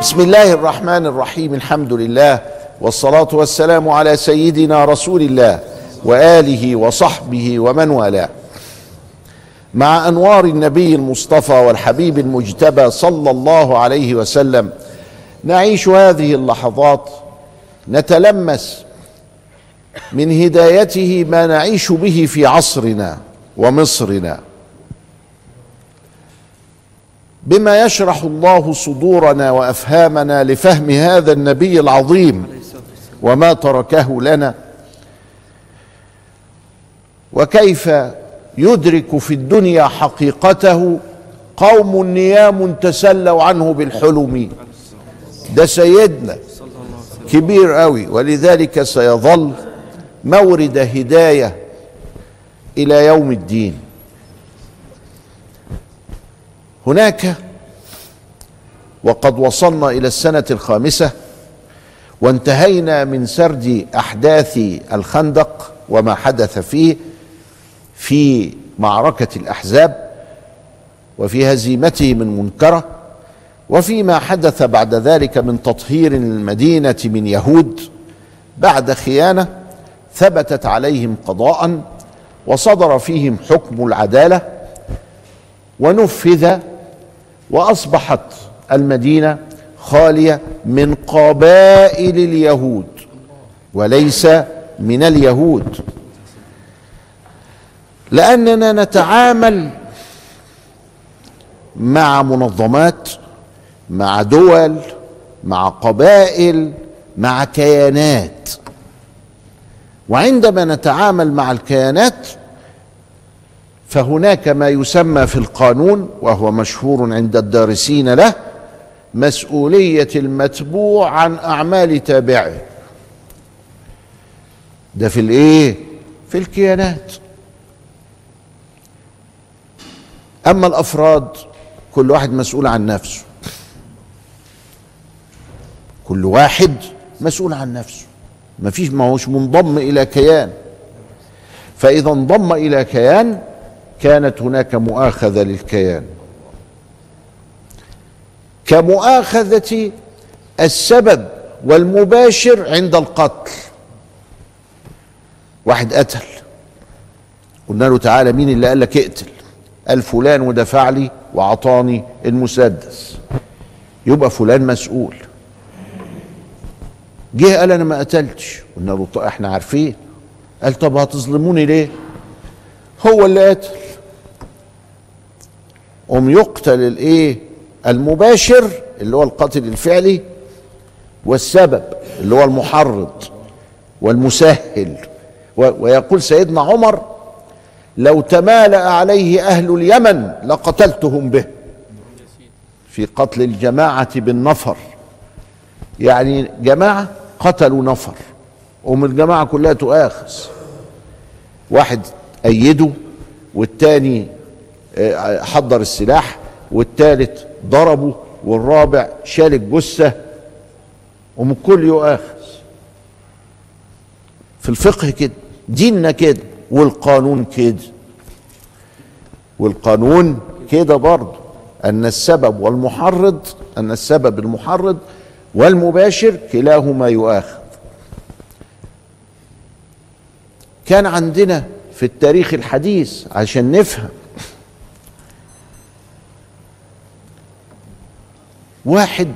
بسم الله الرحمن الرحيم الحمد لله والصلاة والسلام على سيدنا رسول الله وآله وصحبه ومن والاه مع أنوار النبي المصطفى والحبيب المجتبى صلى الله عليه وسلم نعيش هذه اللحظات نتلمس من هدايته ما نعيش به في عصرنا ومصرنا. بما يشرح الله صدورنا وأفهامنا لفهم هذا النبي العظيم وما تركه لنا وكيف يدرك في الدنيا حقيقته قوم نيام تسلوا عنه بالحلم. ده سيدنا كبير قوي ولذلك سيظل مورد هداية إلى يوم الدين. هناك وقد وصلنا إلى السنة الخامسة وانتهينا من سرد أحداث الخندق وما حدث فيه في معركة الأحزاب وفي هزيمته من منكرة وفيما حدث بعد ذلك من تطهير المدينة من يهود بعد خيانة ثبتت عليهم قضاء وصدر فيهم حكم العدالة ونفذ وأصبحت المدينة خالية من قبائل اليهود وليس من اليهود. لأننا نتعامل مع منظمات مع دول مع قبائل مع كيانات. وعندما نتعامل مع الكيانات فهناك ما يسمى في القانون وهو مشهور عند الدارسين له مسؤولية المتبوع عن أعمال تابعه. ده في الإيه؟ في الكيانات. أما الأفراد كل واحد مسؤول عن نفسه. كل واحد مسؤول عن نفسه. ما فيش ما هوش منضم إلى كيان. فإذا انضم إلى كيان كانت هناك مؤاخذة للكيان. كمؤاخذة السبب والمباشر عند القتل. واحد قتل. قلنا له تعالى مين اللي قال لك اقتل؟ قال فلان ودفع لي وعطاني المسدس. يبقى فلان مسؤول. جه قال أنا ما قتلتش. قلنا له طيب إحنا عارفين. قال طب هتظلموني ليه؟ هو اللي قتل. قوم يقتل الإيه؟ المباشر اللي هو القاتل الفعلي والسبب اللي هو المحرض والمسهل. ويقول سيدنا عمر لو تمالأ عليه أهل اليمن لقتلتهم به. في قتل الجماعة بالنفر. يعني جماعة قتلوا نفر. ومن الجماعة كلها تؤاخذ. واحد أيده والتاني حضر السلاح والتالت ضربه والرابع شال الجثة. ومن كل يؤاخذ. في الفقه كده ديننا كده. والقانون كده. والقانون كده برضه. أن السبب والمحرض أن السبب المحرض والمباشر كلاهما يؤاخذ. كان عندنا في التاريخ الحديث عشان نفهم. واحد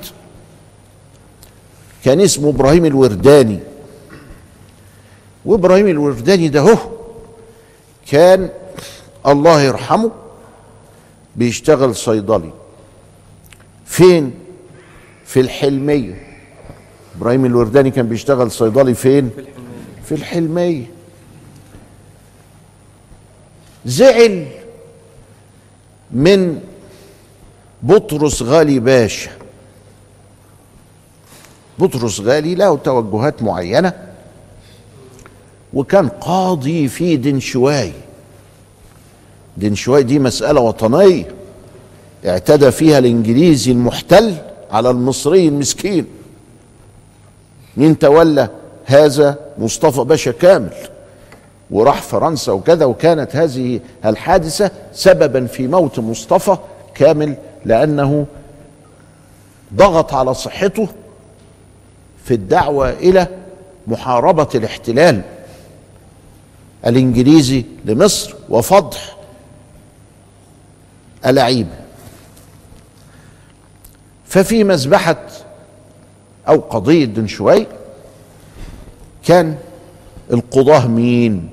كان اسمه إبراهيم الورداني. وإبراهيم الورداني ده هو كان الله يرحمه بيشتغل صيدلي. فين؟ في الحلمية. إبراهيم الورداني كان بيشتغل صيدلي فين؟ في الحلمية. زعل من بطرس غالي باشا. بطرس غالي له توجهات معينة. وكان قاضي في دنشواي دنشواي دي مسألة وطنية اعتدى فيها الإنجليزي المحتل على المصري المسكين. مين تولى هذا؟ مصطفى باشا كامل. وراح فرنسا وكذا وكانت هذه الحادثة سببا في موت مصطفى كامل لأنه ضغط على صحته في الدعوة إلى محاربة الاحتلال. الإنجليزي لمصر وفضح ألاعيبه ففي مذبحة أو قضية دنشواي كان القضاة مين؟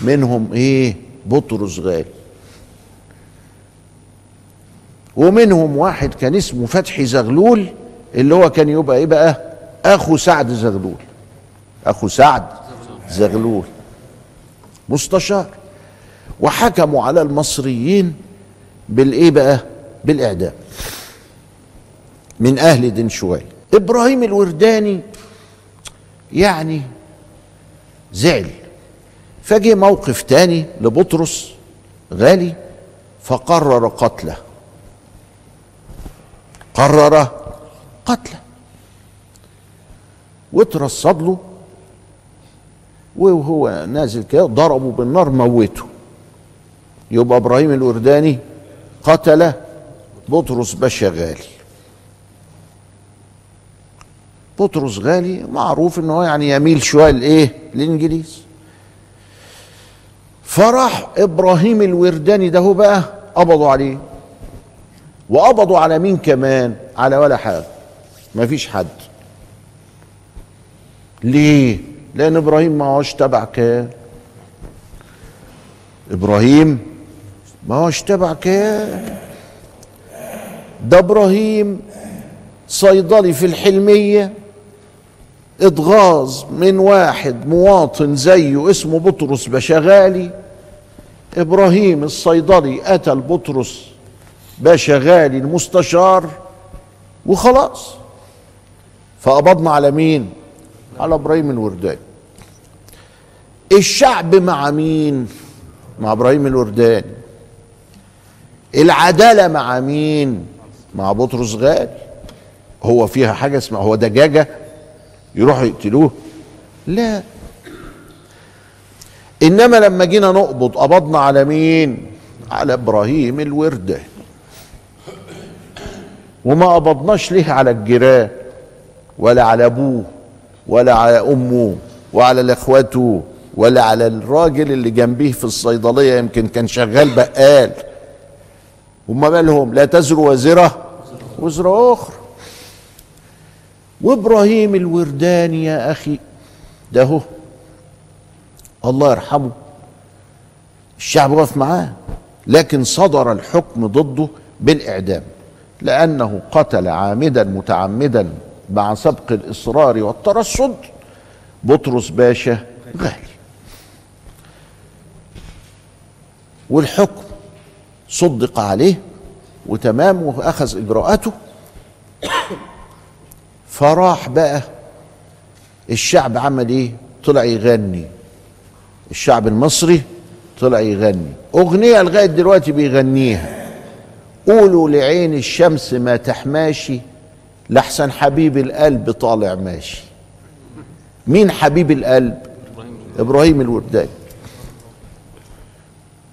منهم إيه؟ بطرس غالي. ومنهم واحد كان اسمه فتحي زغلول اللي هو كان يبقى إيه بقى؟ أخو سعد زغلول. أخو سعد زغلول. مستشار. وحكموا على المصريين بالإيه بقى؟ بالإعدام. من أهل دنشواي إبراهيم الورداني يعني زعل. فجي موقف تاني لبطرس غالي فقرر قتله. قرر قتله. واترصد له وهو نازل كده ضربه بالنار موته. يبقى إبراهيم الورداني قتل بطرس باشا غالي. بطرس غالي معروف إن هو يعني يميل شوية لإيه؟ الانجليز فراح إبراهيم الورداني ده هو بقى قبضوا عليه. وقبضوا على مين كمان؟ على ولا حاجة. ما فيش حد. ليه؟ لأن إبراهيم ما هوش تبع كان إبراهيم. ما هوش تبع كان ده إبراهيم صيدلي في الحلمية. اتغاظ من واحد مواطن زيه اسمه بطرس بشغالي. إبراهيم الصيدلي قتل بطرس بشغالي المستشار. وخلاص. فقبضنا على مين؟ على إبراهيم الورداني الشعب مع مين؟ مع إبراهيم الورداني العدالة مع مين؟ مع بطرس غالي. هو فيها حاجة اسمها هو دجاجة يروحوا يقتلوه؟ لا. إنما لما جينا نقبض قبضنا على مين؟ على إبراهيم الورداني وما قبضناش ليه على الجيران ولا على أبوه؟ ولا على أمه وعلى اخواته ولا على الراجل اللي جنبيه في الصيدلية يمكن كان شغال بقال. هما مالهم لا تزر وازره وزر أخرى. وإبراهيم الورداني يا أخي ده هو. الله يرحمه. الشعب وقف معاه لكن صدر الحكم ضده بالإعدام لأنه قتل عامدا متعمدا. مع سبق الإصرار والترصد بطرس باشا غالي. والحكم صدق عليه وتمام وأخذ إجراءاته. فراح بقى الشعب عمل إيه؟ طلع يغني. الشعب المصري طلع يغني. أغنية لغاية دلوقتي بيغنيها. قولوا لعين الشمس ما تحماشي لحسن حبيب القلب طالع ماشي. مين حبيب القلب؟ إبراهيم الورداني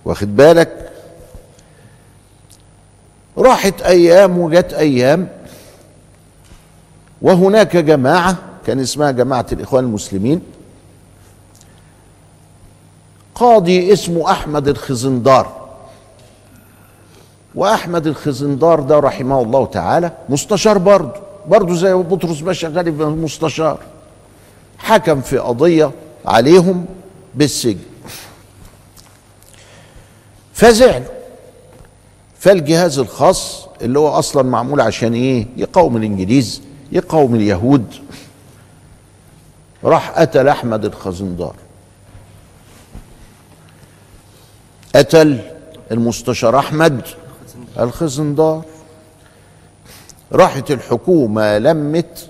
واخد بالك؟ راحت أيام وجت أيام وهناك جماعة كان اسمها جماعة الإخوان المسلمين قاضي اسمه أحمد الخزندار. وأحمد الخزندار ده رحمه الله تعالى مستشار برضه. برضه زي بطرس باشا غالب مستشار حكم في قضية عليهم بالسجن. فزعلوا فالجهاز الخاص اللي هو أصلا معمول عشان إيه؟ يقاوم الإنجليز يقاوم اليهود. راح قتل أحمد الخزندار. قتل المستشار أحمد الخزندار. راحت الحكومة لمت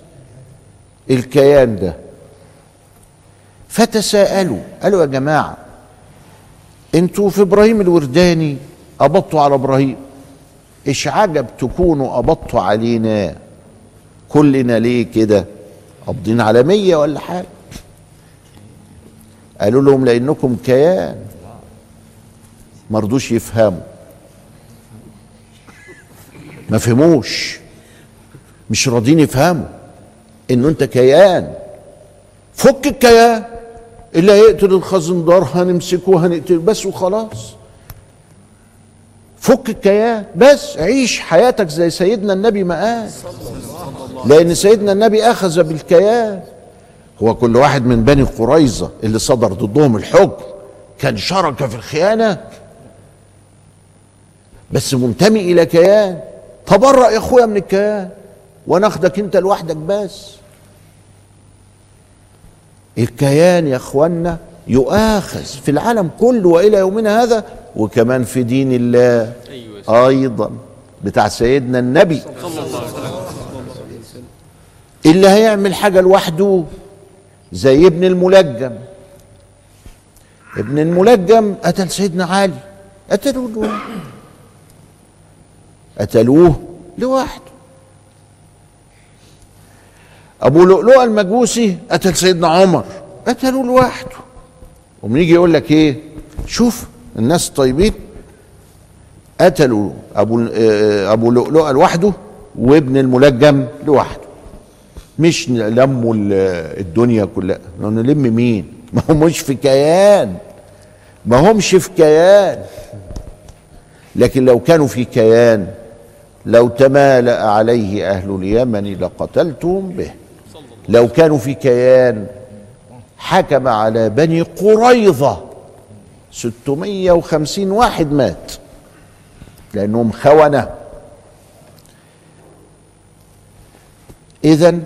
الكيان ده. فتساءلوا قالوا يا جماعة أنتوا في إبراهيم الورداني قبضتوا على إبراهيم. إيش عجب تكونوا قبضتوا علينا؟ كلنا ليه كده؟ قابضين على مية ولا حاجة؟ قالوا لهم لأنكم كيان. مرضوش يفهموا. ما فهموش. مش راضين يفهموا إنه أنت كيان. فك الكيان. اللي هيقتل الخزندار هنمسكه هنقتل بس وخلاص. فك الكيان. بس عيش حياتك زي سيدنا النبي ما قال. لأن سيدنا النبي أخذ بالكيان. هو كل واحد من بني قريظة اللي صدر ضدهم الحكم كان شرك في الخيانة. بس منتمي إلى كيان. تبرأ يا أخويا من الكيان. وناخدك انت لوحدك بس. الكيان يا اخوانا يؤاخذ في العالم كله والى يومنا هذا وكمان في دين الله أيضا بتاع سيدنا النبي. اللي هيعمل حاجة لوحده زي ابن الملجم. ابن الملجم قتل سيدنا علي. قتلوه لوحده. قتلوه لوحده. أبو لؤلؤة المجوسي قتل سيدنا عمر. قتلوه لوحده. ومن يقول لك إيه؟ شوف الناس طيبين قتلوا أبو أبو لؤلؤة لوحده وابن الملجم لوحده. مش لموا الدنيا كلها. نلم مين؟ ما همش في كيان. ما همش في كيان. لكن لو كانوا في كيان لو تمالأ عليه أهل اليمن لقتلتهم به. لو كانوا في كيان حكم على بني قريظة 650 واحد مات لأنهم خونة. إذا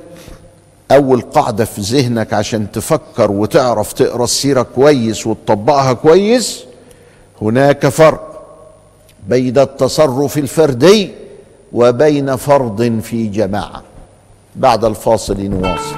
أول قاعدة في ذهنك عشان تفكر وتعرف تقرأ السيرة كويس وتطبقها كويس هناك فرق بين التصرف الفردي وبين فرض في جماعة. بعد الفاصل نواصل.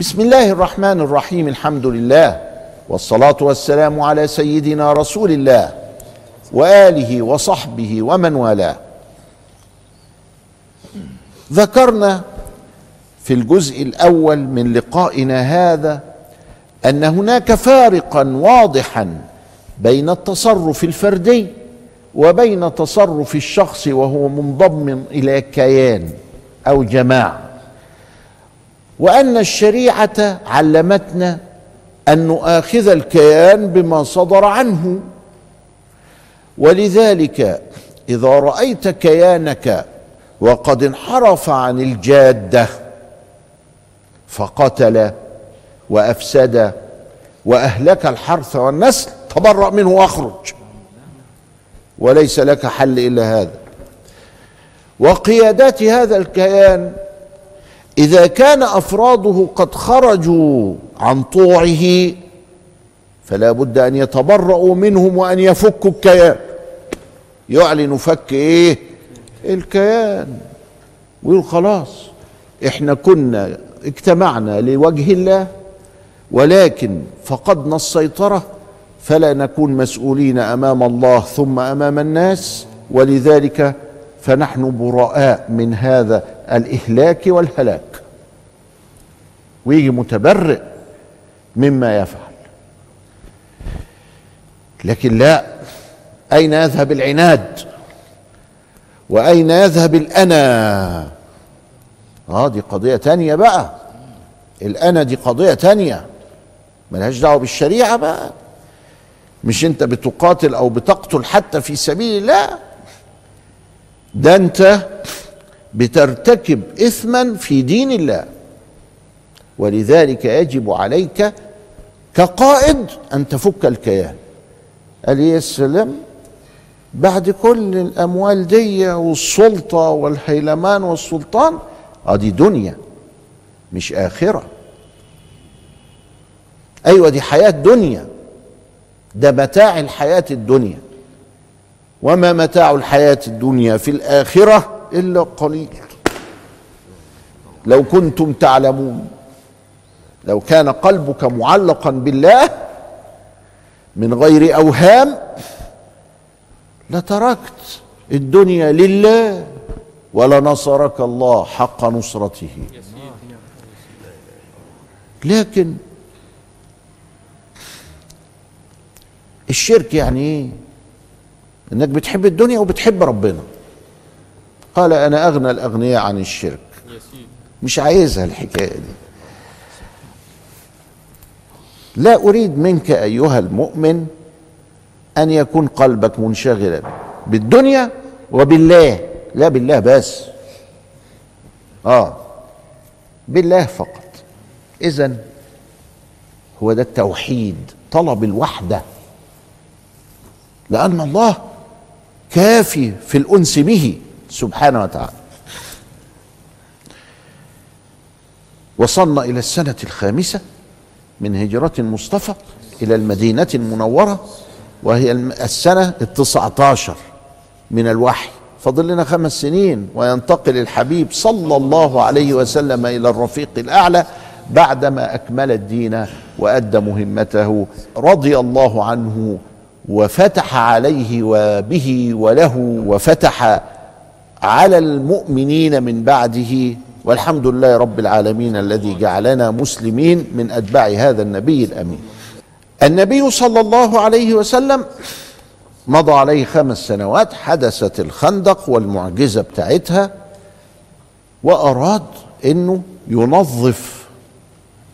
بسم الله الرحمن الرحيم الحمد لله والصلاة والسلام على سيدنا رسول الله وآله وصحبه ومن والاه. ذكرنا في الجزء الأول من لقائنا هذا أن هناك فارقا واضحا بين التصرف الفردي وبين تصرف الشخص وهو منضم إلى كيان أو جماعة. وأن الشريعة علمتنا أن نؤاخذ الكيان بما صدر عنه. ولذلك إذا رأيت كيانك وقد انحرف عن الجادة فقتل وأفسد وأهلك الحرث والنسل تبرأ منه وأخرج. وليس لك حل إلا هذا. وقيادات هذا الكيان إذا كان أفراده قد خرجوا عن طوعه فلا بد أن يتبرأوا منهم وأن يفكوا الكيان. يعلن فك إيه؟ الكيان. ويقول خلاص إحنا كنا اجتمعنا لوجه الله ولكن فقدنا السيطرة فلا نكون مسؤولين أمام الله ثم أمام الناس ولذلك فنحن براء من هذا الإهلاك والهلاك. ويجي متبرئ مما يفعل. لكن لا أين يذهب العناد؟ وأين يذهب الأنا؟ آه دي قضية تانية بقى. الأنا دي قضية تانية. ملهاش دعوة بالشريعة بقى. مش انت بتقاتل أو بتقتل حتى في سبيل الله. ده انت بترتكب اثما في دين الله. ولذلك يجب عليك كقائد أن تفك الكيان. قال يا سلام بعد كل الأموال دي والسلطة والهيلمان والسلطان آه دي دنيا مش آخرة. أيوه دي حياة دنيا. ده متاع الحياة الدنيا. وما متاع الحياة الدنيا في الآخرة إلا قليل. لو كنتم تعلمون لو كان قلبك معلقا بالله من غير أوهام لتركت الدنيا لله ولنصرك الله حق نصرته. لكن الشرك يعني إيه؟ إنك بتحب الدنيا وبتحب ربنا. قال أنا أغنى الأغنياء عن الشرك. مش عايزها الحكاية دي. لا أريد منك أيها المؤمن أن يكون قلبك منشغلا بالدنيا وبالله. لا بالله بس. آه. بالله فقط. اذا هو ده التوحيد طلب الوحدة. لأن الله كافي في الأنس به سبحانه وتعالى. وصلنا إلى السنة الخامسة من هجرة المصطفى إلى المدينة المنورة وهي السنة التسعه عشر من الوحي. فضل لنا خمس سنين وينتقل الحبيب صلى الله عليه وسلم إلى الرفيق الأعلى بعدما أكمل الدين وأدى مهمته رضي الله عنه وفتح عليه وبه وله وفتح على المؤمنين من بعده والحمد لله رب العالمين الذي جعلنا مسلمين من أتباع هذا النبي الأمين. النبي صلى الله عليه وسلم مضى عليه خمس سنوات حدثت الخندق والمعجزة بتاعتها وأراد إنه ينظف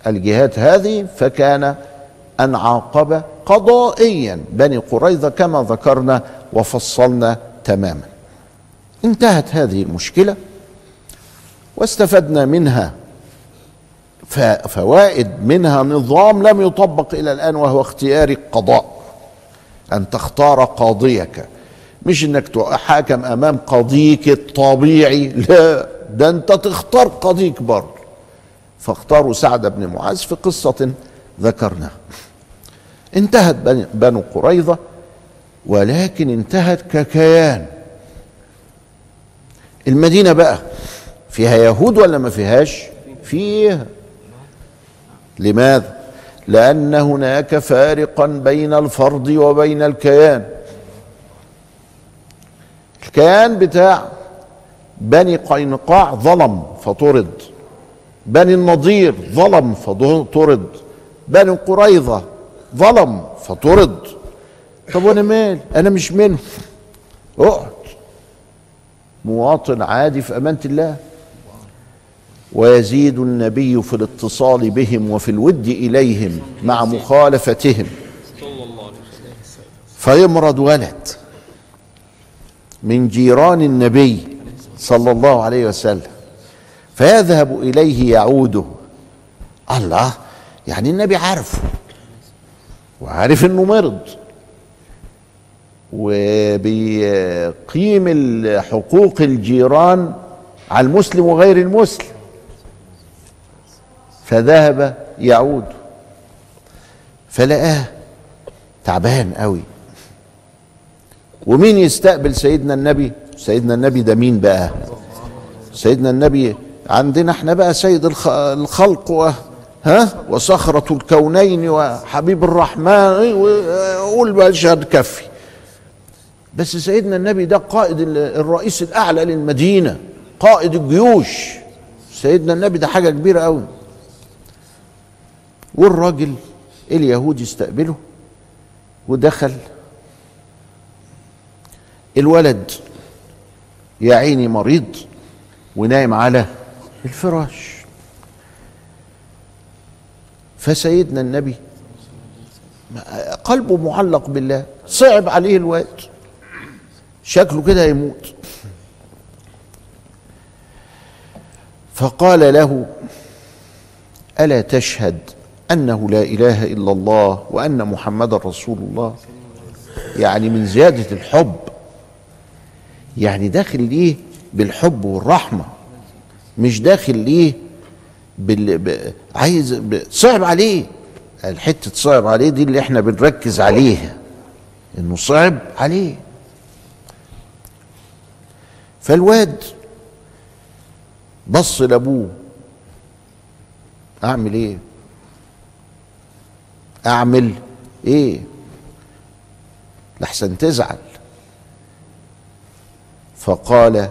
الجهات هذه فكان أن عاقب قضائيا. بني قريظة كما ذكرنا وفصلنا تماما. انتهت هذه المشكلة واستفدنا منها فوائد منها نظام لم يطبق إلى الآن وهو اختيار القضاء. أن تختار قاضيك. مش إنك تحاكم أمام قاضيك الطبيعي. لا ده أنت تختار قاضيك برضه. فاختاروا سعد بن معاذ في قصة ذكرناها. انتهت بنو قريظة ولكن انتهت ككيان. المدينة بقى فيها يهود ولا ما فيهاش؟ فيها. لماذا؟ لأن هناك فارقا بين الفرد وبين الكيان. الكيان بتاع بني قينقاع ظلم فطرد. بني النضير ظلم فطرد. بني قريظة ظلم فطرد. طب وأنا مال؟ أنا مش منه اقعد. مواطن عادي في امانه الله. ويزيد النبي في الاتصال بهم وفي الود إليهم مع مخالفتهم. فيمرض ولد من جيران النبي صلى الله عليه وسلم فيذهب إليه يعوده. الله يعني النبي عارفه. وعارف إنه مرض. وبيقيم حقوق الجيران على المسلم وغير المسلم. فذهب يعود. فلقاه تعبان قوي. ومين يستقبل سيدنا النبي؟ سيدنا النبي ده مين بقى؟ سيدنا النبي عندنا إحنا بقى سيد الخلق ها؟ وصخرة الكونين وحبيب الرحمن وقول بقى الشهد كفي بس سيدنا النبي ده قائد الرئيس الأعلى للمدينة قائد الجيوش. سيدنا النبي ده حاجة كبيرة قوي والراجل اليهود يستقبله ودخل. الولد يا عيني مريض ونايم على الفراش. فسيدنا النبي قلبه معلق بالله صعب عليه الواد شكله كده يموت فقال له ألا تشهد أنه لا إله إلا الله وأن محمدا رسول الله؟ يعني من زيادة الحب. يعني داخل ليه بالحب والرحمة مش داخل ليه بال... ب... عايز ب... صعب عليه. الحتة صعب عليه دي اللي إحنا بنركز عليها. إنه صعب عليه. فالواد بص لأبوه. أعمل إيه؟ أعمل إيه؟ لحسن تزعل. فقال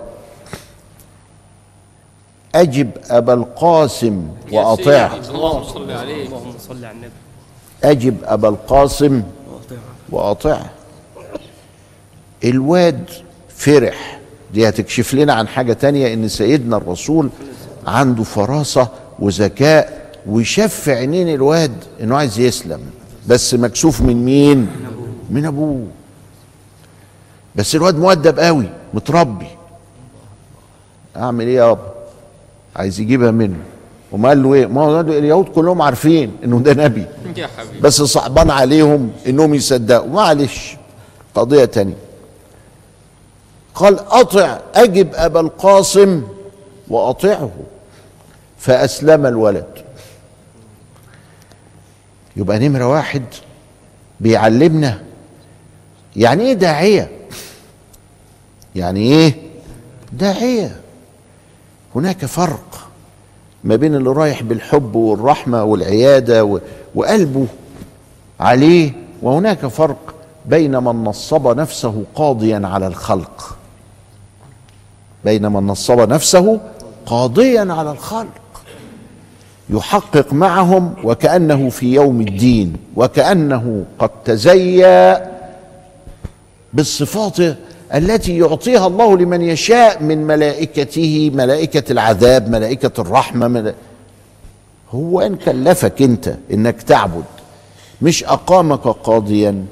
أجب أبا القاسم واطعه اللهم صل عليه اللهم صل على النبي. أجب أبا القاسم واطعه الواد فرح. دي هتكشف لنا عن حاجة تانية إن سيدنا الرسول عنده فراسة وذكاء وشاف في عينين الواد إنه عايز يسلم. بس مكسوف من مين؟ من أبوه. بس الواد مؤدب قوي متربي. أعمل إيه يابا عايز يجيبها منه. وما قال له إيه؟ ما هو اليهود كلهم عارفين إنه ده نبي. يا حبيبي. بس صعبان عليهم إنهم يصدقوا. معلش. قضية تانية. قال أطع أجب أبا القاسم وأطعه. فأسلم الولد. يبقى نمرة واحد. بيعلمنا. يعني إيه داعية؟ يعني إيه؟ داعية. هناك فرق ما بين اللي رايح بالحب والرحمة والعيادة و- وقلبه عليه وهناك فرق بين من نصب نفسه قاضيا على الخلق. بين من نصب نفسه قاضيا على الخلق. يحقق معهم وكأنه في يوم الدين وكأنه قد تزيأ بالصفات التي يعطيها الله لمن يشاء من ملائكته ملائكة العذاب ملائكة الرحمة ملا... هو إن كلفك أنت إنك تعبد مش أقامك قاضيا.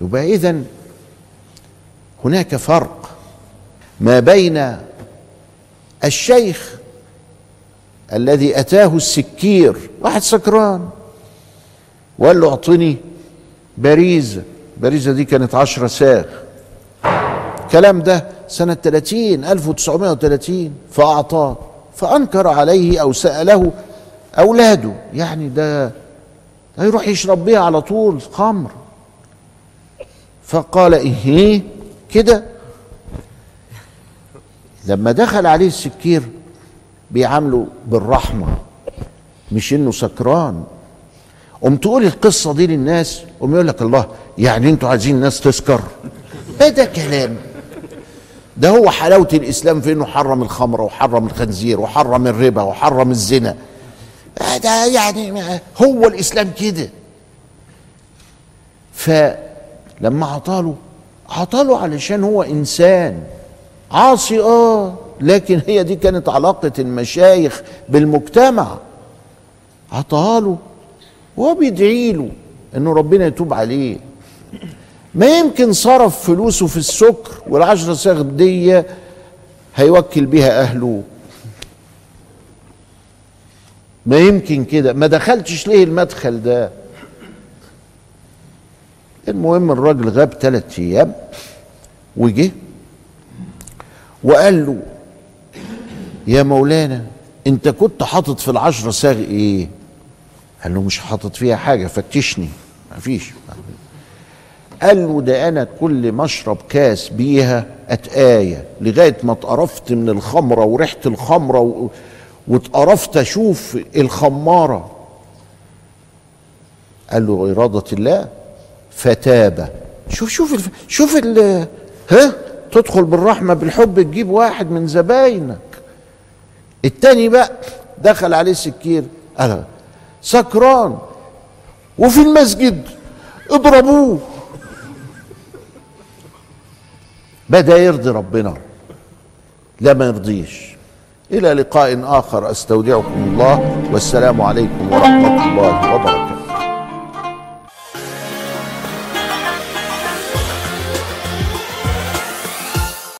يبقى إذن هناك فرق ما بين الشيخ الذي أتاه السكير واحد سكران وقال له أعطني باريزة باريزة دي كانت عشرة ساغ الكلام ده سنة 30 1930 فأعطاه فأنكر عليه أو سأله أولاده. يعني ده هيروح يشرب بيها على طول خمر. فقال إيه؟ كده. لما دخل عليه السكير بيعامله بالرحمة مش إنه سكران. قوم تقول القصة دي للناس قوم يقول لك الله يعني أنتوا عايزين الناس تسكر؟ إيه ده كلام؟ ده هو حلاوة الإسلام في إنه حرم الخمر وحرم الخنزير وحرم الربا وحرم الزنا. آه ده يعني هو الإسلام كده؟ فلما عطاله عطاله علشان هو إنسان عاصي آه لكن هي دي كانت علاقة المشايخ بالمجتمع. عطاها له وهو بيدعي له إنه ربنا يتوب عليه. ما يمكن صرف فلوسه في السكر والعشرة صاغ دي هيوكل بيها أهله. ما يمكن كده. ما دخلتش ليه المدخل ده؟ المهم الراجل غاب ثلاثة أيام وجه وقال له يا مولانا أنت كنت حاطط في العشرة صاغ إيه؟ قال له مش حاطط فيها حاجة فتشني. مفيش. قال له ده أنا كل ما أشرب كاس بيها اتآية لغاية ما اتقرفت من الخمرة وريحة الخمرة و... واتقرفت أشوف الخمارة. قال له إرادة الله فتاب. شوف شوف الف... شوف ال... ها؟ تدخل بالرحمة بالحب تجيب واحد من زباينك. التاني بقى دخل عليه سكير قال سكران. وفي المسجد اضربوه. بدا يرضي ربنا. لا ما يرضيش. إلى لقاء آخر. أستودعكم الله. والسلام عليكم ورحمة الله وبركاته.